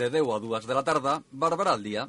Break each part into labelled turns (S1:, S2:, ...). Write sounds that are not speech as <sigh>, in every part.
S1: De 10 a 2 de la tarda, Barberà al dia.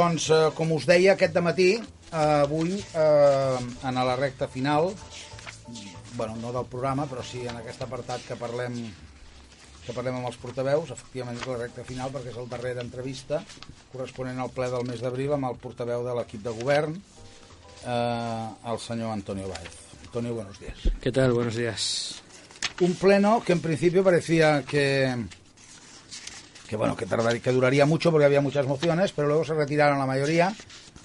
S2: Doncs, eh, com us deia aquest matí, eh, avui, eh, en la recta final, bueno, no del programa, però sí en aquest apartat que parlem que parlem amb els portaveus, efectivament és la recta final perquè és el darrer d'entrevista corresponent al ple del mes d'abril amb el portaveu de l'equip de govern, eh, el senyor Antonio Baez. Antonio, buenos días.
S3: ¿Qué tal? Buenos días.
S2: Un pleno que en principio parecía que que bueno que tardaría, que duraría mucho porque había muchas mociones, pero luego se retiraron la mayoría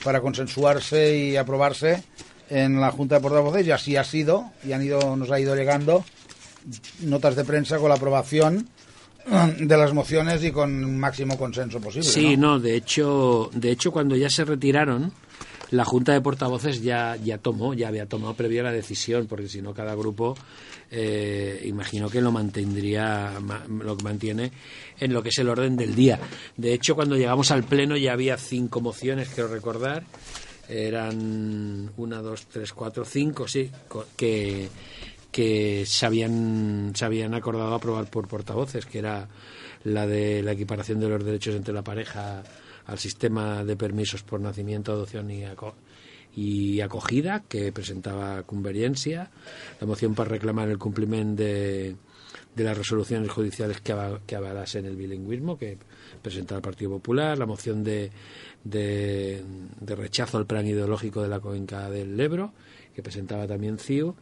S2: para consensuarse y aprobarse en la Junta de Portavoces y así ha sido y han ido nos ha ido llegando notas de prensa con la aprobación de las mociones y con máximo consenso posible.
S3: Sí,
S2: ¿no?
S3: no, de hecho, de hecho cuando ya se retiraron, la Junta de Portavoces ya, ya tomó, ya había tomado previa la decisión, porque si no cada grupo, eh, imagino que lo mantendría, ma- lo que mantiene en lo que es el orden del día. De hecho, cuando llegamos al pleno ya había cinco mociones, quiero recordar, eran una, dos, tres, cuatro, cinco, sí, que que se habían, se habían acordado aprobar por portavoces, que era la de la equiparación de los derechos entre la pareja al sistema de permisos por nacimiento, adopción y, y acogida, que presentaba Convergencia, la moción para reclamar el cumplimiento de, las resoluciones judiciales que, que avalasen el bilingüismo, que presentaba el Partido Popular, la moción de, de, de rechazo al plan ideológico de la cuenca del Ebro, que presentaba también CIU,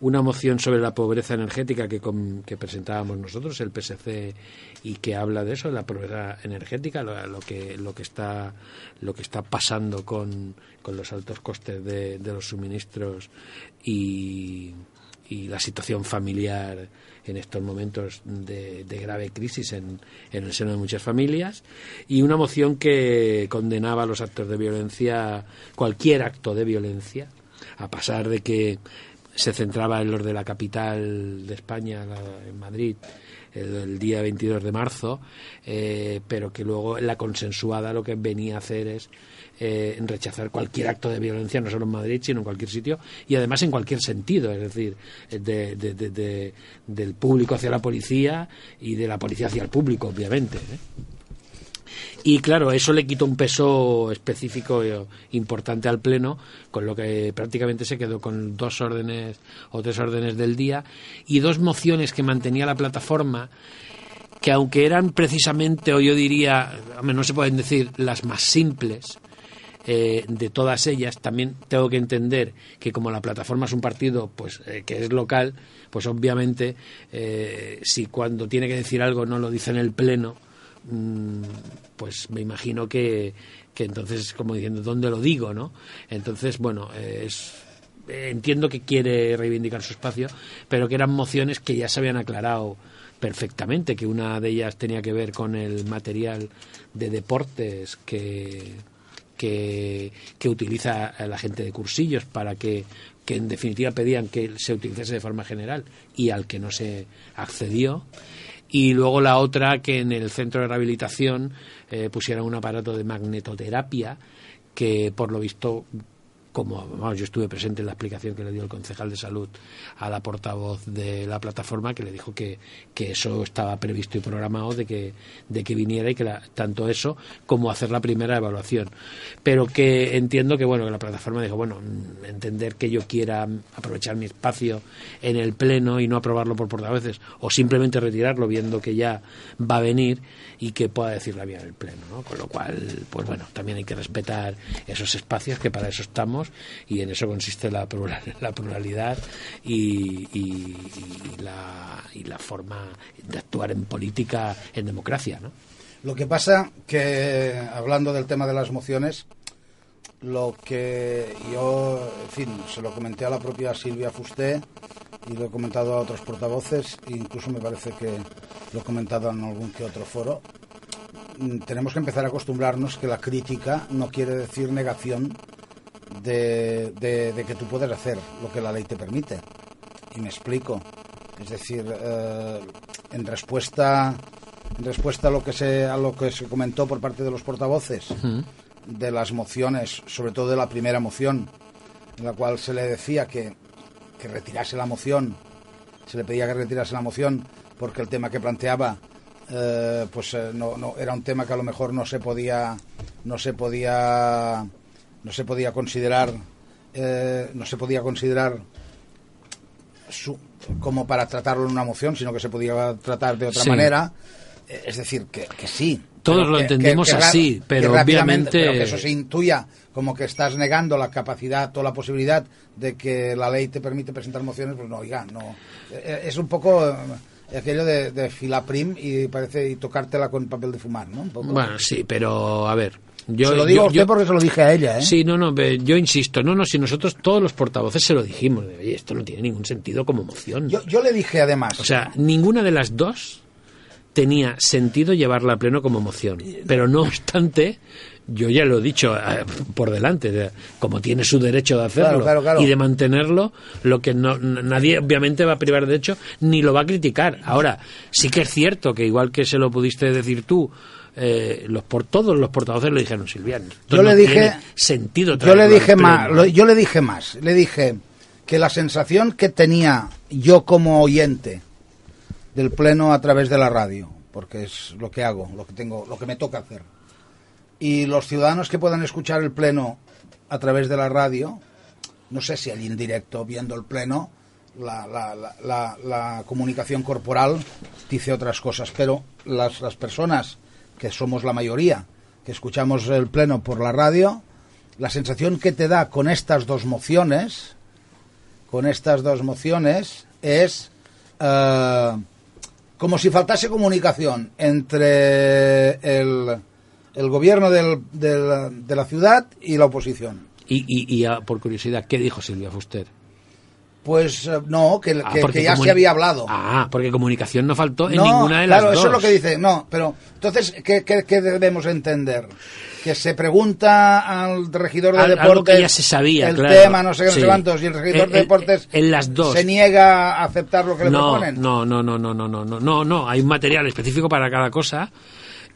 S3: una moción sobre la pobreza energética que, que presentábamos nosotros, el PSC, y que habla de eso, de la pobreza energética, lo, lo que, lo, que está, lo que está pasando con, con los altos costes de, de los suministros y, y la situación familiar en estos momentos de, de grave crisis en, en el seno de muchas familias y una moción que condenaba los actos de violencia, cualquier acto de violencia, a pasar de que se centraba en los de la capital de España, en Madrid, el, día 22 de marzo, eh, pero que luego la consensuada lo que venía a hacer es eh, rechazar cualquier acto de violencia, no solo en Madrid, sino en cualquier sitio, y además en cualquier sentido, es decir, del público hacia la policía y de la policía hacia el público, obviamente. ¿eh? Y claro, eso le quitó un peso específico eh, importante al Pleno, con lo que prácticamente se quedó con dos órdenes o tres órdenes del día y dos mociones que mantenía la plataforma que aunque eran precisamente, o yo diría, no se pueden decir las más simples, eh, de todas ellas, también tengo que entender que como la plataforma es un partido pues eh, que es local, pues obviamente si cuando tiene que decir algo no lo dice en el pleno, pues me imagino que, que entonces, como diciendo, ¿dónde lo digo? ¿no? Entonces, bueno, es, entiendo que quiere reivindicar su espacio, pero que eran mociones que ya se habían aclarado perfectamente, que una de ellas tenía que ver con el material de deportes que, que, que utiliza la gente de cursillos para que, que en definitiva pedían que se utilizase de forma general y al que no se accedió y luego la otra que en el centro de rehabilitación eh, pusieran un aparato de magnetoterapia que por lo visto como yo estuve presente en la explicación que le dio el concejal de salud a la portavoz de la plataforma que le dijo que, que eso estaba previsto y programado de que, de que viniera y que tanto eso como hacer la primera evaluación. Pero que entiendo que bueno que la plataforma dijo, bueno, entender que yo quiera aprovechar mi espacio en el pleno y no aprobarlo por portavoces o simplemente retirarlo viendo que ya va a venir y que pueda decir la vía en el pleno, ¿no? Con lo cual, pues bueno, también hay que respetar esos espacios que para eso estamos y en eso consiste la, <laughs> la pluralidad y, la, y la forma de actuar en política, en democracia. ¿no?
S2: Lo que pasa que, hablando del tema de las mociones, lo que yo, en fin, se lo comenté a la propia Silvia Fusté y lo he comentado a otros portavoces, e incluso me parece que lo he comentado en algún que otro foro. Mm, tenemos que empezar a acostumbrarnos que la crítica no quiere decir negación de, que tú puedes hacer lo que la ley te permite. Y me explico. Es decir, eh, en respuesta en respuesta a lo que se a lo que se comentó por parte de los portavoces de las mociones, sobre todo de la primera moción, en la cual se le decía que, que retirase la moción, se le pedía que retirase la moción porque el tema que planteaba eh, pues eh, no, no, era un tema que a lo mejor no se podía no se podía no se podía considerar eh, no se podía considerar como para tratarlo en una moción, sino que se podía tratar de otra manera. Eh, es decir, que, sí.
S3: Todos lo entendemos así, pero obviamente.
S2: que eso se intuya como que estás negando la capacidad o la posibilidad de que la ley te permite presentar mociones, pues no, oiga, no. Eh, es un poco aquello de, de filaprim y parece y tocártela con papel de fumar, ¿no?
S3: Bueno, sí, pero a ver,
S2: yo, se lo digo a usted porque se lo dije a ella, ¿eh?
S3: Sí, no, no, yo insisto, no, no, si nosotros todos los portavoces se lo dijimos, oye, esto no tiene ningún sentido como moción.
S2: Yo, yo le dije además.
S3: O sea, ninguna de las dos tenía sentido llevarla a pleno como moción, pero no obstante, yo ya lo he dicho eh, por delante, como tiene su derecho de hacerlo y de mantenerlo, lo que no, nadie obviamente va a privar de hecho ni lo va a criticar. Ahora, sí que es cierto que igual que se lo pudiste decir tú, eh, los por todos los portavoces lo dijeron Silviano.
S2: Yo le dije
S3: sentido.
S2: Yo le dije más. yo le dije más. Le dije que la sensación que tenía yo como oyente del pleno a través de la radio, porque es lo que hago, lo que tengo, lo que me toca hacer, y los ciudadanos que puedan escuchar el pleno a través de la radio, no sé si allí en directo viendo el pleno, la, la, la, la comunicación corporal dice otras cosas, pero las, las personas que somos la mayoría, que escuchamos el pleno por la radio, la sensación que te da con estas dos mociones, con estas dos mociones, es eh, como si faltase comunicación entre el, el gobierno de la ciudad y la oposición.
S3: Y, y, por curiosidad, ¿qué dijo Silvia Fuster?
S2: Pues eh, no, que,
S3: Ah,
S2: que- ya se había hablado.
S3: Ah, porque comunicación no faltó en
S2: no,
S3: ninguna de las
S2: claro,
S3: dos.
S2: eso es lo que dice. No, pero entonces, ¿qué, qué, qué debemos entender? Que se pregunta al regidor de
S3: Al-
S2: deportes
S3: algo que ya se sabía,
S2: el
S3: claro.
S2: tema, no sé qué, no sé
S3: Sí.
S2: cuántos, y el regidor
S3: Eh,
S2: de
S3: eh,
S2: deportes
S3: en las dos.
S2: se niega a aceptar lo que le proponen.
S3: no, no, no, no, no, no, no, no, no, hay un material específico para cada cosa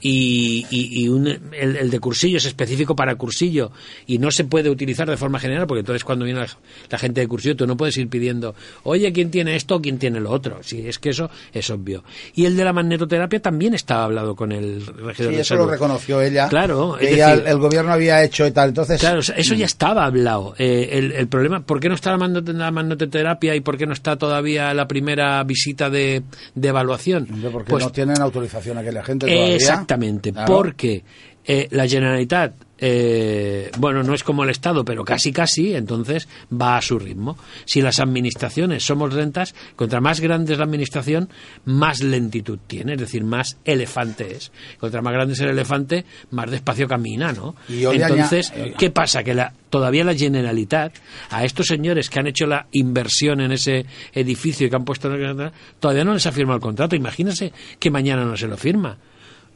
S3: y, y- y un- el, el de cursillo es específico para cursillo y no se puede utilizar de forma general porque entonces cuando viene la, la gente de cursillo tú no puedes ir pidiendo, oye, ¿quién tiene esto o quién tiene lo otro? Si es que eso es obvio. Y el de la magnetoterapia también estaba hablado con el regidor
S2: Sí,
S3: de
S2: eso
S3: salud.
S2: lo reconoció ella.
S3: Claro,
S2: que
S3: es
S2: ella-
S3: decir-
S2: el, el gobierno había hecho y tal. Entonces,
S3: Claro, eso ya estaba hablado. Eh, el, el problema, ¿por qué no está la, magnetoterapia y por qué no está todavía la primera visita de, de evaluación?
S2: Porque
S3: Pues,
S2: no tienen autorización aquella gente todavía.
S3: Exactamente,
S2: Claro.
S3: porque eh, la Generalitat, eh, bueno, no es como el Estado, pero casi casi, entonces va a su ritmo. Si las administraciones somos lentas, contra más grande es la administración, más lentitud tiene, es decir, más elefante es. Contra más grande es el elefante, más despacio camina, ¿no?
S2: Y
S3: Entonces,
S2: aña-
S3: ¿qué pasa? Que la, todavía la Generalitat, a estos señores que han hecho la inversión en ese edificio y que han puesto... Todavía no les ha firmado el contrato. Imagínense que mañana no se lo firma.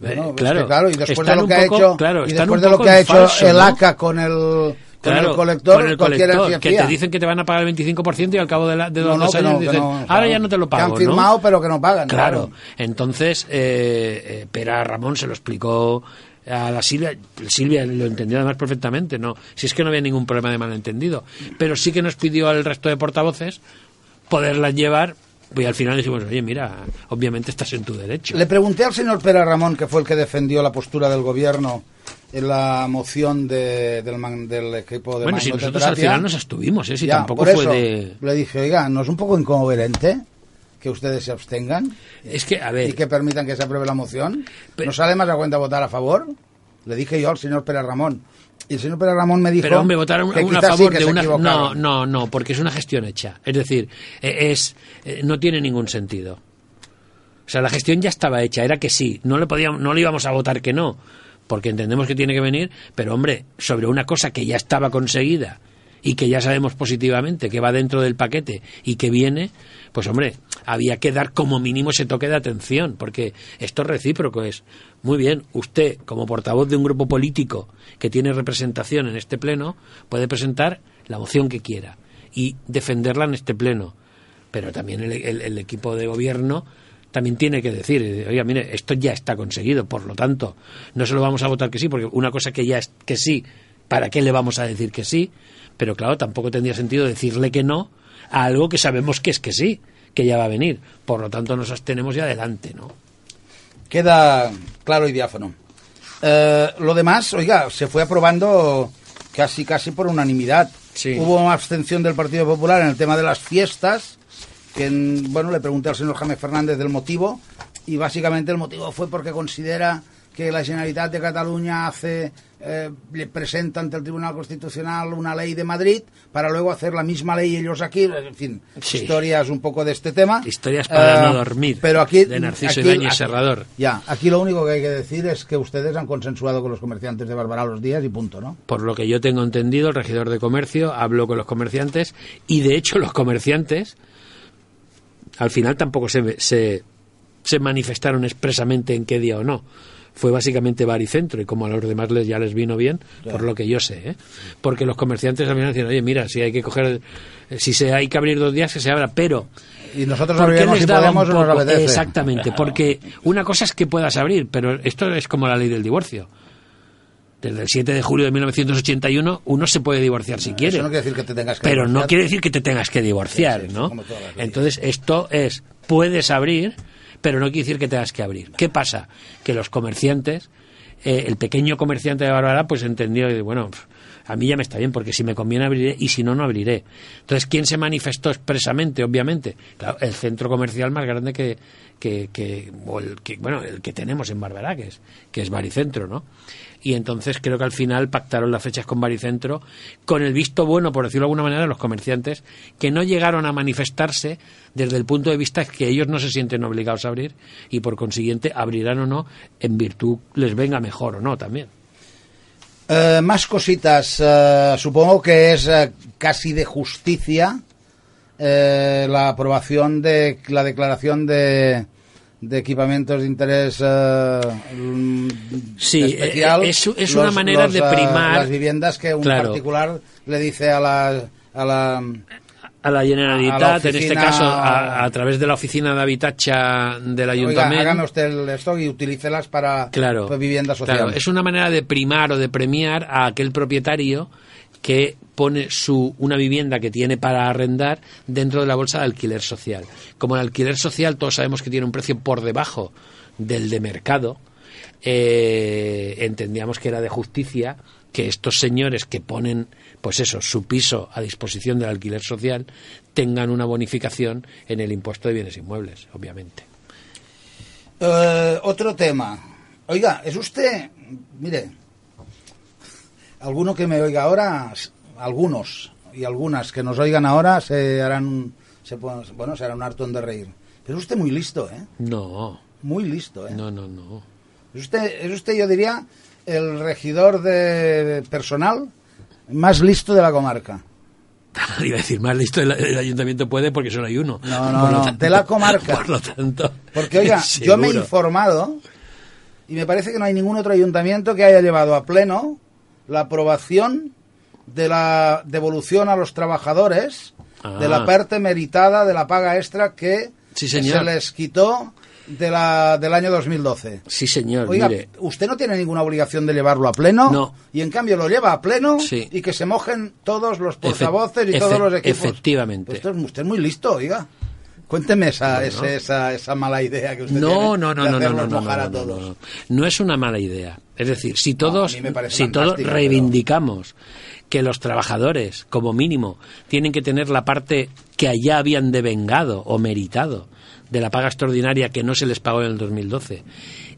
S3: Eh,
S2: es que claro, y después de lo que ha
S3: poco-
S2: hecho,
S3: claro,
S2: y después de lo que ha hecho
S3: falso,
S2: el. ACA con el, con
S3: Claro,
S2: el colector,
S3: con el
S2: cualquiera
S3: colector,
S2: se
S3: que te dicen que te van a pagar el 25% y al cabo de, la- de
S2: No,
S3: dos,
S2: no, que
S3: años
S2: no, que
S3: dicen, ahora
S2: claro.
S3: ya no te lo
S2: Que
S3: pago,
S2: han firmado, pero que no pagan.
S3: Claro, entonces eh, eh, Pera Ramón se lo explicó a la Silvia, Silvia lo entendió además perfectamente, no, si es que no había ningún problema de malentendido, pero sí que nos pidió al resto de portavoces poderlas llevar y al final dijimos, oye, mira, obviamente estás en tu derecho.
S2: Le pregunté al señor Pera Ramón, que fue el que defendió la postura del gobierno en la moción de- del, man- del equipo de
S3: bueno, si nosotros al final nos abstuvimos, ¿eh? si
S2: Ya,
S3: tampoco
S2: por
S3: fue de...
S2: Le dije, oiga, ¿no es un poco incoherente que ustedes se abstengan
S3: Es que, a ver,
S2: y que permitan que se apruebe la moción?
S3: Pero-
S2: ¿No sale más a cuenta votar a favor? Le dije yo al señor Pera Ramón. Y el señor Pera Ramón me dijo
S3: Pero hombre, votar un- a
S2: sí
S3: favor de una... No, no, no, porque es una gestión hecha. Es decir, eh, es eh, no tiene ningún sentido. O sea, la gestión ya estaba hecha, era que sí, no le podíamos, no le íbamos a votar que no, porque entendemos que tiene que venir, pero hombre, sobre una cosa que ya estaba conseguida y que ya sabemos positivamente que va dentro del paquete y que viene, pues hombre, había que dar como mínimo ese toque de atención, porque esto es recíproco, es muy bien, usted como portavoz de un grupo político que tiene representación en este pleno puede presentar la moción que quiera y defenderla en este pleno, pero también el, equipo de gobierno también tiene que decir, eh, oiga, mire, esto ya está conseguido, por lo tanto, no se lo vamos a votar que sí, porque una cosa que ya es que sí, ¿para qué le vamos a decir que sí? Pero claro, tampoco tendría sentido decirle que no a algo que sabemos que es que sí, que ya va a venir. Por lo tanto, nos abstenemos y adelante, ¿no?
S2: Queda claro y diáfano. Eh, lo demás, oiga, se fue aprobando casi casi por unanimidad.
S3: Sí.
S2: Hubo una abstención del Partido Popular en el tema de las fiestas, que en- bueno, le pregunté al señor Jaime Fernández del motivo, y básicamente el motivo fue porque considera que la Generalitat de Cataluña hace eh, le presenta ante el Tribunal Constitucional una ley de Madrid para luego hacer la misma ley ellos aquí, en fin,
S3: Sí.
S2: historias un poco de este tema.
S3: Historias para
S2: Eh,
S3: no dormir,
S2: Pero aquí
S3: de Narciso
S2: aquí-
S3: Ibáñez
S2: aquí-
S3: Serrador.
S2: ya, aquí lo único que hay que decir es que ustedes han consensuado con los comerciantes de Barbará los días y punto, ¿no?
S3: Por lo que yo tengo entendido, el regidor de comercio habló con los comerciantes y de hecho los comerciantes al final tampoco se, se, se manifestaron expresamente en qué día o no. Fue básicamente baricentro y como a los demás les, ya les vino bien, por lo que yo sé. ¿eh? Porque los comerciantes al final decían, oye, mira, si hay que coger, si se hay que abrir dos días, que se abra, pero
S2: Y nosotros
S3: ¿Por qué les
S2: si podemos nos apetece.
S3: Exactamente, porque una cosa es que puedas abrir, pero esto es como la ley del divorcio. Desde el 7 de julio de 1981 uno se puede divorciar si quiere.
S2: Eso no quiere decir que te tengas que
S3: Pero no quiere decir que te tengas que divorciar,
S2: Sí, sí,
S3: ¿no? Entonces, esto es, puedes abrir, pero no quiere decir que tengas que abrir. ¿Qué pasa? Que los comerciantes, eh, el pequeño comerciante de Bárbara, pues entendió, y, bueno, a mí ya me está bien, porque si me conviene abriré y si no, no abriré. Entonces, ¿quién se manifestó expresamente, obviamente? Claro, el centro comercial más grande que, que, o el que, bueno, el que tenemos en Barberá, que es, que es Baricentro, ¿no? Y entonces creo que al final pactaron las fechas con Baricentro con el visto bueno, por decirlo de alguna manera, de los comerciantes que no llegaron a manifestarse desde el punto de vista que ellos no se sienten obligados a abrir y por consiguiente abrirán o no en virtud les venga mejor o no también.
S2: Eh, más cositas. eh, supongo que es eh, casi de justicia la aprobación de la declaración de, de equipamientos de interés eh,
S3: Sí,
S2: especial,
S3: eh, es- es una manera de
S2: eh,
S3: primar-
S2: las viviendas que un
S3: Claro.
S2: particular le dice a la, a la
S3: a la Generalitat,
S2: A la
S3: en este caso a, a través de la oficina de Habitatge del Ayuntamiento.
S2: hágame usted el esto y utilícelas para
S3: Claro,
S2: para vivienda social.
S3: claro, es una manera de primar o de premiar a aquel propietario que pone su una vivienda que tiene para arrendar dentro de la bolsa de alquiler social. Como el alquiler social todos sabemos que tiene un precio por debajo del de mercado, eh, entendíamos que era de justicia que estos señores que ponen pues eso su piso a disposición del alquiler social tengan una bonificación en el impuesto de bienes inmuebles, obviamente.
S2: Eh, otro tema. Oiga, es usted, mire, alguno que me oiga ahora, algunos y algunas que nos oigan ahora se harán, se, bueno, se harán un hartón de reír. Pero es usted muy listo, ¿eh?
S3: No,
S2: Muy listo, ¿eh?
S3: no, no, no.
S2: Es usted, es usted, yo diría, el regidor de personal más listo de la comarca. <laughs>
S3: Iba a decir, más listo el, el ayuntamiento puede porque solo hay uno.
S2: No, no, no, de la comarca. <laughs>
S3: Por lo tanto.
S2: Porque, oiga, <laughs> yo me he informado y me parece que no hay ningún otro ayuntamiento que haya llevado a pleno la aprobación de la devolución a los trabajadores de la
S3: Ah.
S2: parte meritada de la paga extra que
S3: Sí, señor.
S2: se les quitó de la, del año 2012.
S3: Sí, señor,
S2: Oiga,
S3: mire.
S2: usted no tiene ninguna obligación de llevarlo a pleno
S3: No.
S2: y en cambio lo lleva a pleno
S3: Sí.
S2: y que se mojen todos los
S3: Efe-
S2: portavoces y
S3: efe-
S2: todos los equipos.
S3: efectivamente.
S2: Pues esto es- usted es muy listo, oiga. Cuénteme esa,
S3: Bueno.
S2: ese- esa, esa mala idea que usted
S3: No,
S2: tiene
S3: no, no,
S2: de
S3: no, no, no, no, no, no,
S2: todos.
S3: no. No es una mala idea. Es decir, si todos,
S2: parece
S3: si todos reivindicamos que los trabajadores, como mínimo, tienen que tener la parte que allá habían devengado o meritado de la paga extraordinaria que no se les pagó en el 2012,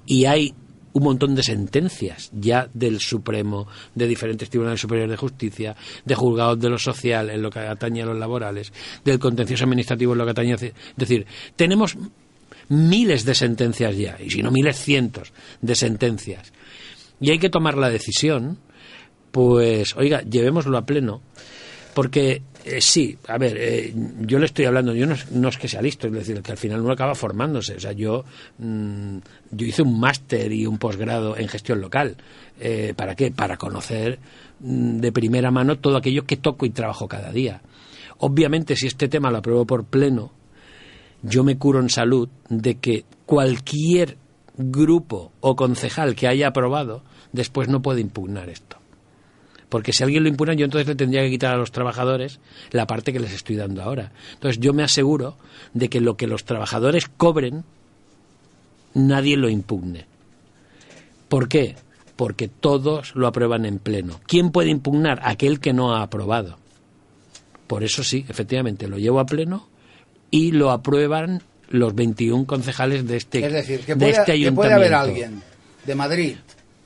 S3: y hay un montón de sentencias ya del Supremo, de diferentes tribunales superiores de justicia, de juzgados de lo social en lo que atañe a los laborales, del contencioso administrativo en lo que atañe a... Es decir, tenemos miles de sentencias ya, y si no miles, cientos de sentencias. Y hay que tomar la decisión, pues, oiga, llevémoslo a pleno, porque eh, sí, a ver, eh, yo le estoy hablando, yo no, es- que sea listo, es decir, que al final uno acaba formándose. O sea, yo, mm, yo hice un máster y un posgrado en gestión local. Eh, ¿Para qué? Para conocer mm, de primera mano todo aquello que toco y trabajo cada día. Obviamente, si este tema lo apruebo por pleno, yo me curo en salud de que cualquier grupo o concejal que haya aprobado después no puede impugnar esto. Porque si alguien lo impugna, yo entonces le tendría que quitar a los trabajadores la parte que les estoy dando ahora. Entonces yo me aseguro de que lo que los trabajadores cobren, nadie lo impugne. ¿Por qué? Porque todos lo aprueban en pleno. ¿Quién puede impugnar? Aquel que no ha aprobado. Por eso sí, efectivamente, lo llevo a pleno y lo aprueban los 21 concejales de este,
S2: Es decir, que
S3: de
S2: puede,
S3: este
S2: que puede haber
S3: ayuntamiento.
S2: alguien de Madrid,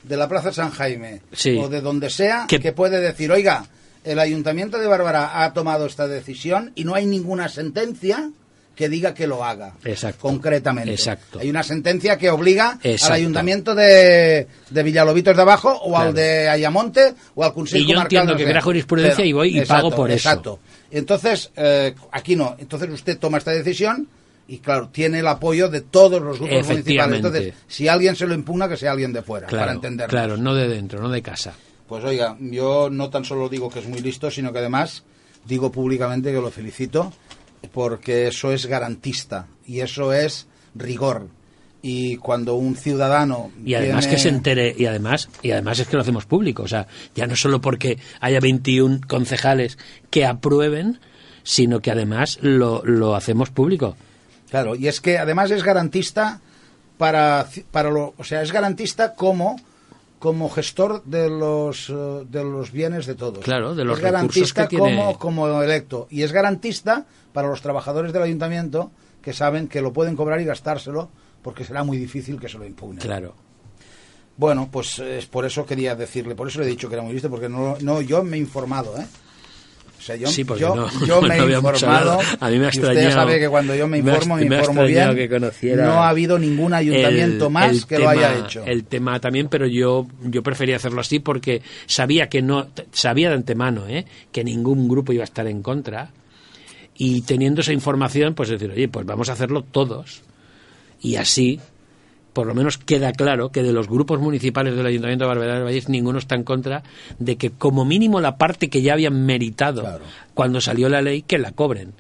S2: de la Plaza San Jaime
S3: Sí.
S2: o de donde sea
S3: Que-
S2: que... puede decir, oiga, el Ayuntamiento de Bárbara ha tomado esta decisión y no hay ninguna sentencia que diga que lo haga.
S3: Exacto.
S2: Concretamente.
S3: Exacto.
S2: Hay una sentencia que obliga
S3: Exacto.
S2: al Ayuntamiento de, de Villalobitos de Abajo o al de Ayamonte o al Consejo
S3: Y yo entiendo
S2: de
S3: que crea jurisprudencia y voy y
S2: exacto,
S3: pago por eso.
S2: Exacto. Entonces, eh, aquí no. Entonces usted toma esta decisión y, claro, tiene el apoyo de todos los grupos municipales. Entonces, si alguien se lo impugna, que sea alguien de fuera,
S3: Claro,
S2: para entenderlo.
S3: claro, no de dentro, no de casa.
S2: Pues oiga, yo no tan solo digo que es muy listo, sino que además digo públicamente que lo felicito porque eso es garantista y eso es rigor. Y cuando un ciudadano
S3: Y además
S2: tiene-
S3: que se entere, y además, y además es que lo hacemos público, o sea, ya no solo porque haya 21 concejales que aprueben, sino que además lo, lo hacemos público.
S2: Claro, y es que además es garantista para, para lo, o sea, es garantista como como gestor de los eh, de los bienes de todos.
S3: Claro, de los
S2: es
S3: recursos
S2: garantista
S3: que tiene-
S2: como como electo y es garantista para los trabajadores del ayuntamiento que saben que lo pueden cobrar y gastárselo porque será muy difícil que se lo impugnen.
S3: Claro.
S2: Bueno, pues es por eso quería decirle, por eso le he dicho que era muy listo porque no no yo me he informado, ¿eh? O sea, yo,
S3: Sí, porque
S2: yo,
S3: no-
S2: yo <laughs>
S3: no
S2: me he
S3: habíamos
S2: informado.
S3: A mí me ha
S2: y usted
S3: extrañado-
S2: sabe que cuando yo me informo, me,
S3: me
S2: informo
S3: extrañado
S2: bien.
S3: que
S2: no ha habido ningún ayuntamiento
S3: el-
S2: más
S3: el
S2: que lo haya
S3: tema-
S2: hecho.
S3: El tema también, pero yo, yo prefería hacerlo así porque sabía que no, sabía de antemano, ¿eh? que ningún grupo iba a estar en contra Y teniendo esa información, pues decir, oye, pues vamos a hacerlo todos. Y así, por lo menos queda claro que de los grupos municipales del Ayuntamiento de Barberá del Valles ninguno está en contra de que como mínimo la parte que ya habían meritado
S2: Claro.
S3: cuando salió la ley, que la cobren.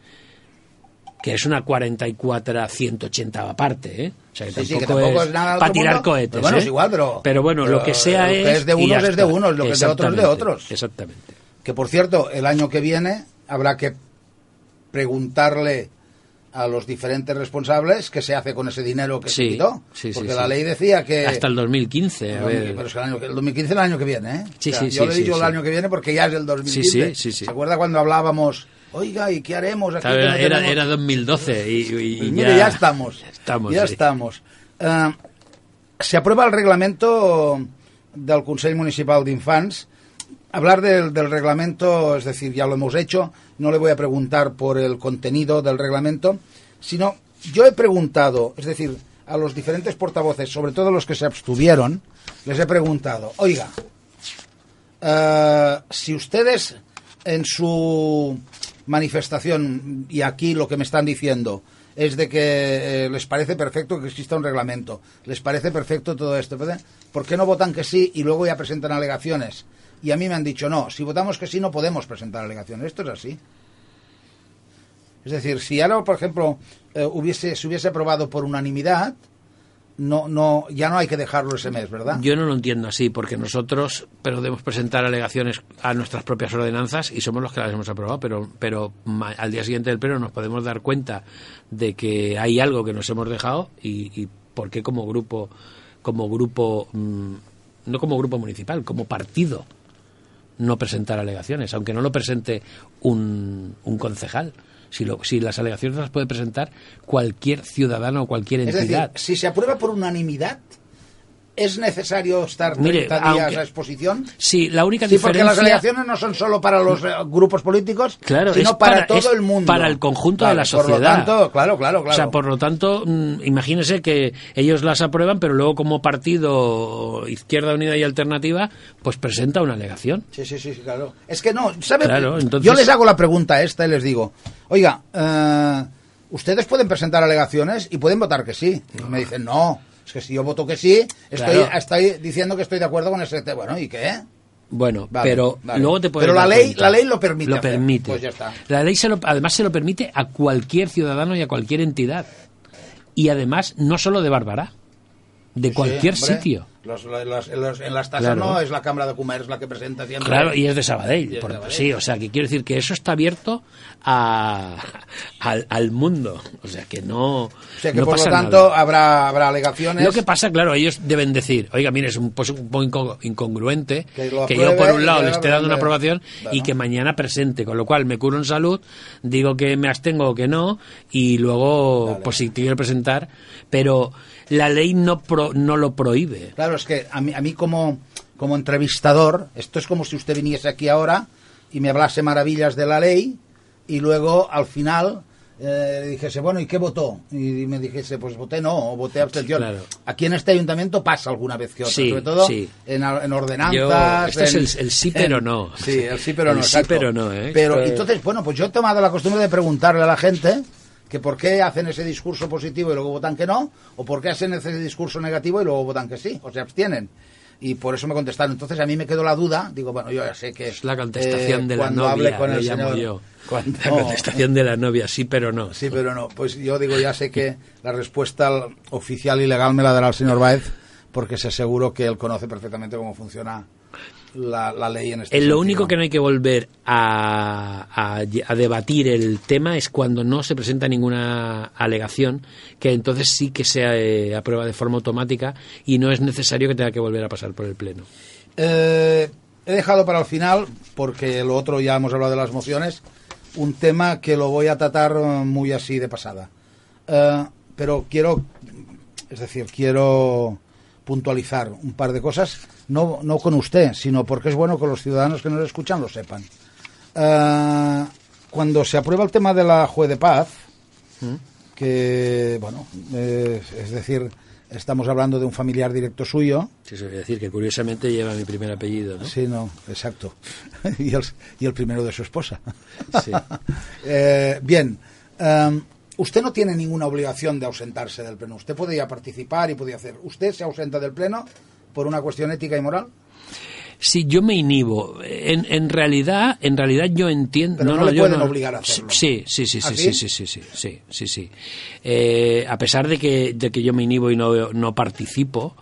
S3: Que es una 44 a 180 parte, ¿eh? O sea, que
S2: Sí, sí,
S3: tampoco,
S2: que tampoco
S3: es,
S2: es nada
S3: para tirar
S2: mundo,
S3: cohetes.
S2: pero bueno,
S3: ¿eh?
S2: es igual, pero-
S3: bueno,
S2: pero
S3: lo que sea
S2: lo
S3: es.
S2: que es de
S3: y ya
S2: unos es de unos, lo que es de otros es de otros.
S3: Exactamente.
S2: Que por cierto, el año que viene habrá que preguntarle a los diferentes responsables qué se hace con ese dinero que se quitó.
S3: sí,
S2: porque
S3: sí.
S2: la ley decía que...
S3: Hasta el 2015. A ver.
S2: Pero es que el, año, que- el 2015 es el año que viene, ¿eh?
S3: Sí, sí,
S2: yo le he dicho el año que viene porque ya es el 2015.
S3: Sí, sí.
S2: ¿Se acuerda cuando hablábamos, oiga, ¿y qué haremos aquí? No
S3: era, era,
S2: tenemos-?"
S3: era 2012 y,
S2: Pues
S3: ya,
S2: mire, ya estamos.
S3: ya estamos,
S2: ya estamos. Eh, se aprueba el reglamento del Consell Municipal d'Infants. Hablar del, del reglamento, es decir, ya lo hemos hecho, no le voy a preguntar por el contenido del reglamento, sino yo he preguntado, es decir, a los diferentes portavoces, sobre todo los que se abstuvieron, les he preguntado, oiga, eh, si ustedes en su manifestación, y aquí lo que me están diciendo, es de que eh, les parece perfecto que exista un reglamento, les parece perfecto todo esto. ¿por qué no votan que sí y luego ya presentan alegaciones? Y a mí me han dicho, no, si votamos que sí no podemos presentar alegaciones. Esto es así. Es decir, si ahora, por ejemplo, eh, hubiese, se hubiese aprobado por unanimidad, no, no, ya no hay que dejarlo ese mes, ¿verdad?
S3: Yo no lo entiendo así, porque nosotros podemos presentar alegaciones a nuestras propias ordenanzas y somos los que las hemos aprobado, pero, pero al día siguiente del pleno nos podemos dar cuenta de que hay algo que nos hemos dejado y, y por qué como grupo, como grupo, mm, no como grupo municipal, como partido, no presentar alegaciones, aunque no lo presente un, un concejal. Si, lo- si las alegaciones las puede presentar cualquier ciudadano o cualquier
S2: Es decir,
S3: entidad.
S2: si se aprueba por unanimidad, ¿es necesario estar 30
S3: Mire,
S2: días
S3: aunque-
S2: a exposición?
S3: Sí, la única
S2: Sí, porque las
S3: diferencia...
S2: alegaciones no son solo para los eh, grupos políticos,
S3: Claro,
S2: sino para,
S3: para-
S2: todo el mundo.
S3: para el conjunto de la
S2: Por lo
S3: sociedad.
S2: tanto, claro, claro, claro.
S3: O sea, por lo tanto, mm, imagínese que ellos las aprueban, pero luego como partido Izquierda Unida y Alternativa, pues presenta una alegación.
S2: Sí, sí, sí, sí, claro. Es que no, ¿sabe?
S3: Claro, entonces-
S2: Yo les hago la pregunta esta y les digo, oiga, eh, ustedes pueden presentar alegaciones y pueden votar que sí. Y me dicen, no, es que si yo voto que sí, estoy,
S3: Claro.
S2: estoy diciendo que estoy de acuerdo con ese... te- Bueno, ¿y qué?
S3: Bueno,
S2: Vale,
S3: pero
S2: vale.
S3: luego te puedes
S2: Pero la ley- la ley lo permite
S3: Lo
S2: hacer.
S3: permite.
S2: Pues ya está.
S3: La ley se lo- además se lo permite a cualquier ciudadano y a cualquier entidad. Y además, no solo de Bárbara, de
S2: Sí,
S3: cualquier
S2: hombre.
S3: sitio.
S2: Los- los- en, los- en las tasas
S3: Claro.
S2: no es la Cámara de Comercio la que presenta siempre.
S3: Claro, y es de Sabadell.
S2: De.
S3: Sí, o sea, que quiero decir que eso está abierto a, al, al mundo. O sea, que no.
S2: O sea que
S3: no
S2: por lo tanto
S3: nada.
S2: habrá, habrá alegaciones.
S3: Lo que pasa, claro, ellos deben decir, oiga, mire, es un, pues, poco inco- incongruente
S2: Que
S3: yo por un lado le esté dando una aprobación y que mañana presente, con lo cual me curo en salud, digo que me abstengo o que no y luego,
S2: Vale.
S3: pues si quiero presentar, pero la ley no, pro- no lo prohíbe.
S2: Claro, es que a mí, a mí como, como entrevistador, esto es como si usted viniese aquí ahora y me hablase maravillas de la ley y luego al final eh, dijese, bueno, ¿y qué votó? Y me dijese, pues voté no, o voté abstención.
S3: Claro.
S2: Aquí en este ayuntamiento pasa alguna vez que otra,
S3: Sí,
S2: sobre todo
S3: sí.
S2: en, en ordenanzas.
S3: Yo- esto es el- el sí pero
S2: en-
S3: no.
S2: Sí, el sí pero
S3: El
S2: no.
S3: sí
S2: exacto.
S3: pero no, ¿eh?
S2: Pero entonces, bueno, pues yo he tomado la costumbre de preguntarle a la gente que por qué hacen ese discurso positivo y luego votan que no, o por qué hacen ese discurso negativo y luego votan que sí, o se abstienen. Y por eso me contestaron. Entonces a mí me quedó la duda, digo, bueno, yo ya sé que...
S3: Es la contestación
S2: eh,
S3: de la
S2: cuando
S3: novia,
S2: hable con el señor-
S3: yo.
S2: cuando-
S3: La contestación de la novia, sí pero no.
S2: Sí, pero no. Pues yo digo, ya sé que la respuesta al- oficial y legal me la dará el señor Baez, porque se aseguro que él conoce perfectamente cómo funciona la, la ley en este
S3: Eh, Lo
S2: sentido.
S3: único que no hay que volver a, a- a debatir el tema es cuando no se presenta ninguna alegación, que entonces sí que se eh, aprueba de forma automática y no es necesario que tenga que volver a pasar por el Pleno.
S2: Eh, he dejado para el final, porque lo otro ya hemos hablado de las mociones, un tema que lo voy a tratar muy así de pasada. Eh, pero quiero, es decir, quiero puntualizar un par de cosas, no, no con usted, sino porque es bueno que los ciudadanos que nos escuchan lo sepan. Eh, cuando se aprueba el tema de la juez de paz, que, bueno, eh, es decir, estamos hablando de un familiar directo suyo.
S3: Sí, eso quiere decir que curiosamente lleva mi primer apellido, ¿no?
S2: Sí, no, exacto. <laughs> y, el, y el primero de su esposa.
S3: Sí. <laughs>
S2: Eh, bien, em, usted no tiene ninguna obligación de ausentarse del pleno. Usted podría participar y podría hacer. ¿Usted se ausenta del pleno por una cuestión ética y moral?
S3: Sí, yo me inhibo. En, en realidad, en realidad yo entiendo.
S2: Pero no le
S3: yo
S2: pueden obligar a hacerlo.
S3: Sí, sí, sí,
S2: ¿Ah,
S3: sí,
S2: sí?
S3: sí, sí, sí, sí, sí, sí. Eh, a pesar de que, de que yo me inhibo y no, no participo,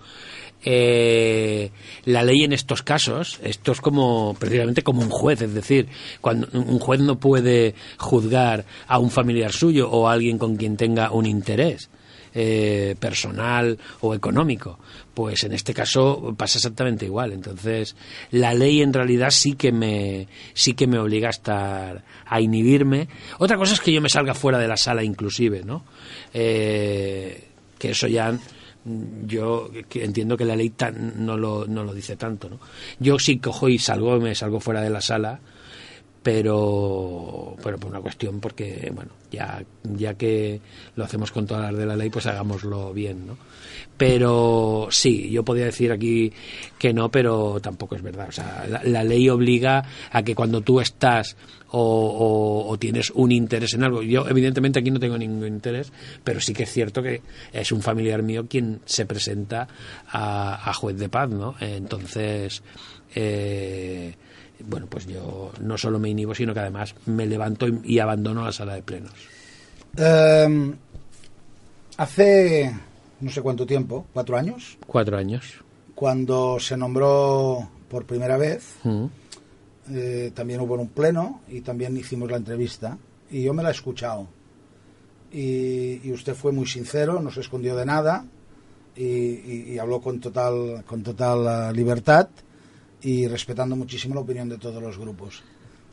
S3: eh, la ley en estos casos, esto es como precisamente como un juez, es decir, cuando un juez no puede juzgar a un familiar suyo o a alguien con quien tenga un interés eh, personal o económico. Pues en este caso pasa exactamente igual. Entonces, la ley en realidad sí que me sí que me obliga a estar a inhibirme. Otra cosa es que yo me salga fuera de la sala inclusive, ¿no? Eh, que eso ya yo entiendo que la ley tan- no, lo, no lo dice tanto, ¿no? Yo sí cojo y salgo, me salgo fuera de la sala, pero pero por una cuestión porque bueno ya ya que lo hacemos con todas las de la ley pues hagámoslo bien no pero sí yo podría decir aquí que no pero tampoco es verdad. O sea la, la ley obliga a que cuando tú estás o, o- o tienes un interés en algo yo evidentemente aquí no tengo ningún interés pero sí que es cierto que es un familiar mío quien se presenta a, a juez de paz no entonces eh, bueno, pues yo no solo me inhibo, sino que además me levanto y, y abandono la sala de plenos.
S2: Em, hace no sé cuánto tiempo, cuatro años,
S3: Cuatro años.
S2: cuando se nombró por primera vez,
S3: Mm.
S2: eh, también hubo un pleno y también hicimos la entrevista y yo me la he escuchado. Y, y usted fue muy sincero, no se escondió de nada y, y- y habló con total, con total eh, libertad y respetando muchísimo la opinión de todos los grupos.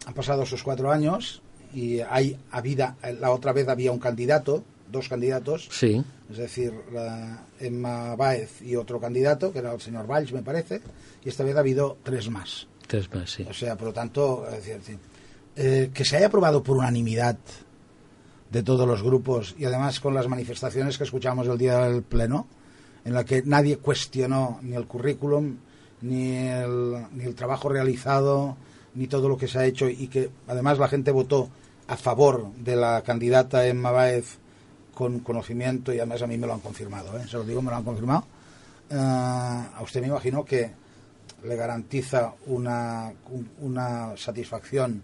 S2: Han pasado esos cuatro años y hay habida, la otra vez había un candidato, dos candidatos,
S3: Sí,
S2: es decir, la Emma Baez y otro candidato, que era el señor Valls, me parece, y esta vez ha habido tres más.
S3: tres más, sí.
S2: O sea, por lo tanto, es decir. Eh, que se haya aprobado por unanimidad de todos los grupos y además con las manifestaciones que escuchamos el día del pleno, en la que nadie cuestionó ni el currículum, ni el, ni el trabajo realizado, ni todo lo que se ha hecho y que además la gente votó a favor de la candidata Emma Baez con conocimiento y además a mí me lo han confirmado, ¿eh? se lo digo, me lo han confirmado. Eh, a usted me imagino que le garantiza una, un- una satisfacción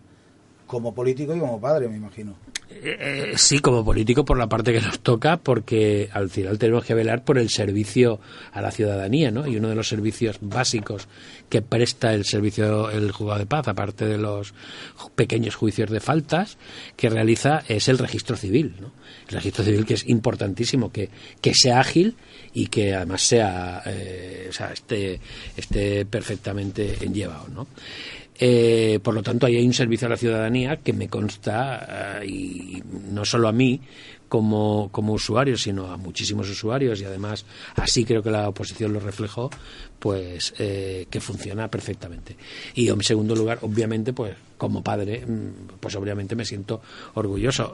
S2: como político y como padre, me imagino.
S3: Eh, eh, sí, como político por la parte que nos toca, porque al final tenemos que velar por el servicio a la ciudadanía, ¿no? Y uno de los servicios básicos que presta el servicio, el juzgado de paz, aparte de los pequeños juicios de faltas que realiza, es el registro civil, ¿no? El registro civil que es importantísimo, que, que sea ágil y que además sea, eh, o sea, esté, esté perfectamente llevado, ¿no? Eh, por lo tanto, ahí hay un servicio a la ciudadanía que me consta, eh, y no solo a mí como, como usuario, sino a muchísimos usuarios, y además así creo que la oposición lo reflejó, pues eh, que funciona perfectamente. Y en segundo lugar, obviamente, pues como padre, mm, pues obviamente me siento orgulloso.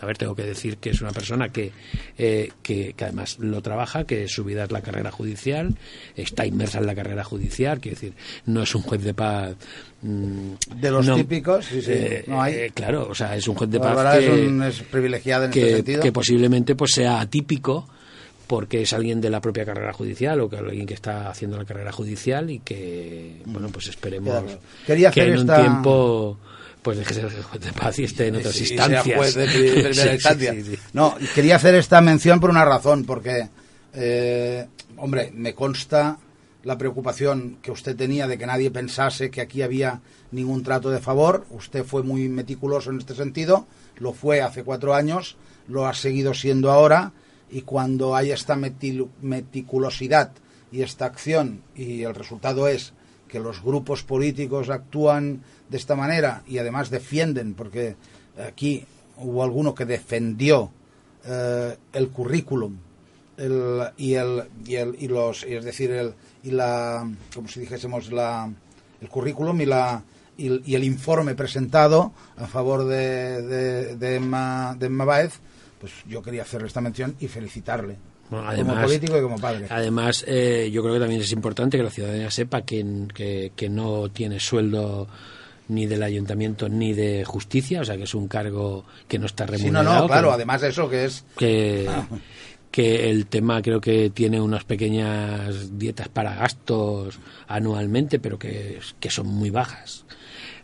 S3: A ver, tengo que decir que es una persona que, eh, que, que además lo trabaja, que su vida es la carrera judicial, está inmersa en la carrera judicial, quiero decir, no es un juez de paz. mm,
S2: De los
S3: no,
S2: típicos, sí, sí,
S3: eh,
S2: no hay.
S3: eh, claro, o sea, es un juez de paz que,
S2: es, un- es privilegiada en este
S3: que,
S2: sentido.
S3: que posiblemente pues sea atípico porque es alguien de la propia carrera judicial o que alguien que está haciendo la carrera judicial y que bueno pues esperemos que en
S2: esta-
S3: un tiempo pues deje de ser juez de paz y esté en otras
S2: Sí,
S3: instancias
S2: juez de pri- <laughs> primera
S3: Sí, sí,
S2: instancia.
S3: sí, sí.
S2: No, quería hacer esta mención por una razón, porque, eh, hombre, me consta la preocupación que usted tenía de que nadie pensase que aquí había ningún trato de favor. Usted fue muy meticuloso en este sentido, lo fue hace cuatro años, lo ha seguido siendo ahora, y cuando hay esta metil- meticulosidad y esta acción, y el resultado es que los grupos políticos actúan de esta manera y además defienden, porque aquí hubo alguno que defendió eh, el currículum y el y el y los es decir el y la como si dijésemos la el currículum y la y, el- informe presentado a favor de, de, Emma, de Emma Baez, pues yo quería hacer esta mención y felicitarle como
S3: Además,
S2: político y como padre.
S3: Además, eh, yo creo que también es importante que la ciudadanía sepa que, que, que no tiene sueldo ni del ayuntamiento ni de justicia, o sea que es un cargo que no está
S2: Sí, no,
S3: remunerado.
S2: no, claro,
S3: que-
S2: además de eso que es...
S3: que,
S2: Ah. <laughs>
S3: que el tema creo que tiene unas pequeñas dietas para gastos anualmente, pero que, que son muy bajas.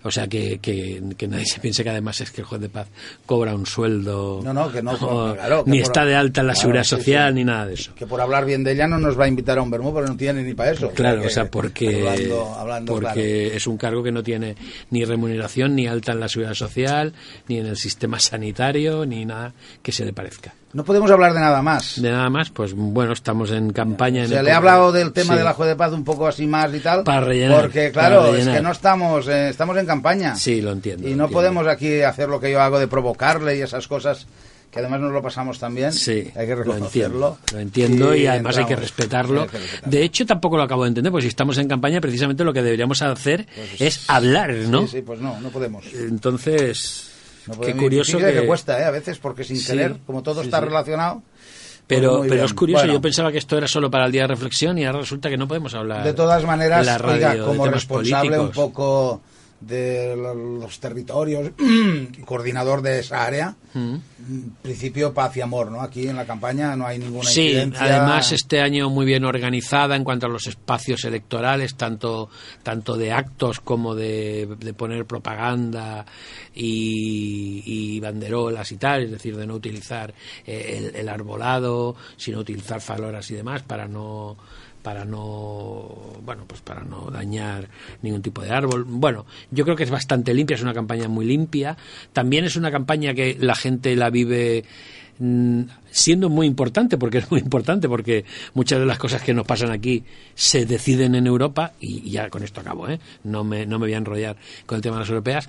S3: O sea, que, que, que nadie se piense que además es que el juez de paz cobra un sueldo,
S2: No, no, que no, <laughs>
S3: o
S2: claro, que
S3: ni
S2: por-
S3: está de alta en la
S2: claro,
S3: seguridad
S2: sí,
S3: social,
S2: sí.
S3: ni nada de eso.
S2: Que por hablar bien de ella no nos va a invitar a un vermú porque no tiene ni para eso.
S3: Claro, o sea, porque,
S2: Hablando, hablando
S3: porque es un cargo que no tiene ni remuneración, ni alta en la seguridad social, ni en el sistema sanitario, ni nada que se le parezca.
S2: No podemos hablar de nada más.
S3: De nada más, pues bueno, estamos en campaña. En el
S2: le
S3: Congreso.
S2: hablado del tema
S3: Sí.
S2: de la juez de paz un poco así más y tal.
S3: Para rellenar,
S2: Porque, claro, es que no estamos, eh, estamos en campaña.
S3: Sí, lo entiendo.
S2: Y no
S3: entiendo.
S2: podemos aquí hacer lo que yo hago de provocarle y esas cosas que además nos lo pasamos también.
S3: Sí,
S2: hay que
S3: lo entiendo.
S2: reconocerlo.
S3: Lo entiendo y, además hay que respetarlo.
S2: Hay que respetarlo.
S3: De hecho, tampoco lo acabo de entender, porque si estamos en campaña, precisamente lo que deberíamos hacer es hablar, ¿no?
S2: Pues Sí, sí, pues no, no podemos.
S3: Entonces,
S2: No
S3: qué curioso que...
S2: cuesta, ¿eh? A veces, porque sin
S3: Sí,
S2: querer, como todo
S3: sí,
S2: está
S3: sí.
S2: relacionado.
S3: Pero,
S2: pues
S3: pero
S2: bien.
S3: es curioso,
S2: Bueno.
S3: yo pensaba que esto era solo para el día de reflexión y ahora resulta que no podemos hablar.
S2: De todas maneras,
S3: la radio
S2: oiga,
S3: de
S2: como responsable un poco de lo- los territorios <clears throat> coordinador de esa área,
S3: Mm.
S2: principio paz y amor, ¿no? Aquí en la campaña no hay ninguna
S3: Sí,
S2: incidencia.
S3: además este año muy bien organizada en cuanto a los espacios electorales, tanto, tanto de actos como de, de poner propaganda y, y banderolas y tal, es decir, de no utilizar eh, el, el arbolado, sino utilizar faloras y demás para no para no bueno pues para no dañar ningún tipo de árbol. Bueno yo creo que es bastante limpia es una campaña muy limpia. También es una campaña que la gente la vive mm, siendo muy importante, porque es muy importante, porque muchas de las cosas que nos pasan aquí se deciden en Europa, y, ya con esto acabo, ¿eh? no, me, no me voy a enrollar con el tema de las europeas,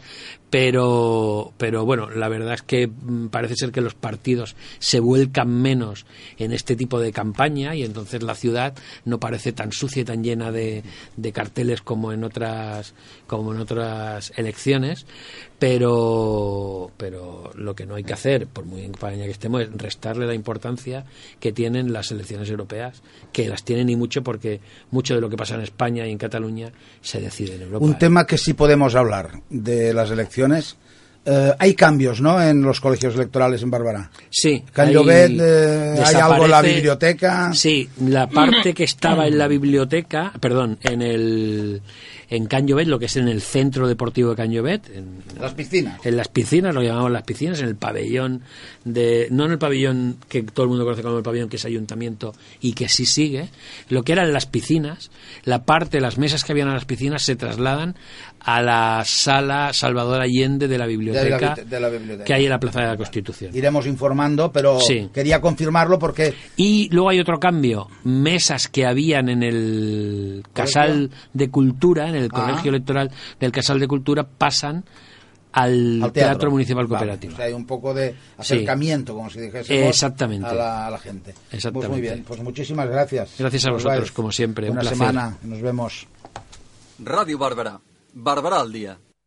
S3: pero, pero bueno, la verdad es que mm, parece ser que los partidos se vuelcan menos en este tipo de campaña y entonces la ciudad no parece tan sucia y tan llena de, de carteles como en otras como en otras elecciones pero pero lo que no hay que hacer por muy en campaña que estemos es restarle la importancia que tienen las elecciones europeas que las tienen y mucho porque mucho de lo que pasa en España y en Cataluña se decide en Europa
S2: Un
S3: ¿eh?
S2: tema que sí podemos hablar de las elecciones. Eh, hay cambios, ¿no? En los colegios electorales en Bárbara.
S3: Sí.
S2: Can
S3: hay-
S2: Llobet, eh, hay algo en la biblioteca.
S3: Sí, la parte que estaba en la biblioteca, perdón, en el en Can Llobet, lo que es en el centro deportivo de Can Llobet, en,
S2: Las piscinas.
S3: en las piscinas, lo llamamos las piscinas, en el pabellón de no en el pabellón que todo el mundo conoce como el pabellón que es ayuntamiento y que sí sigue, lo que eran las piscinas, la parte, las mesas que habían en las piscinas se trasladan a la sala Salvador Allende de la biblioteca,
S2: de la biblioteca.
S3: que hay en la Plaza de la Constitución.
S2: Iremos informando, pero
S3: Sí.
S2: quería confirmarlo porque
S3: Y luego hay otro cambio, mesas que habían en el Casal de Cultura, en el
S2: Ah.
S3: colegio electoral del Casal de Cultura, pasan al,
S2: al
S3: Teatro,
S2: teatro,
S3: Municipal
S2: Vale,
S3: Cooperativo.
S2: o sea, hay un poco de
S3: Sí.
S2: acercamiento, como si dijésemos,
S3: Exactamente.
S2: A, la, a la gente.
S3: Exactamente.
S2: Pues muy bien, pues muchísimas gracias.
S3: Gracias a vosotros,
S2: vais.
S3: como siempre, un
S2: Buena
S3: placer.
S2: semana, nos vemos.
S1: Ràdio Barberà. Barberà al dia.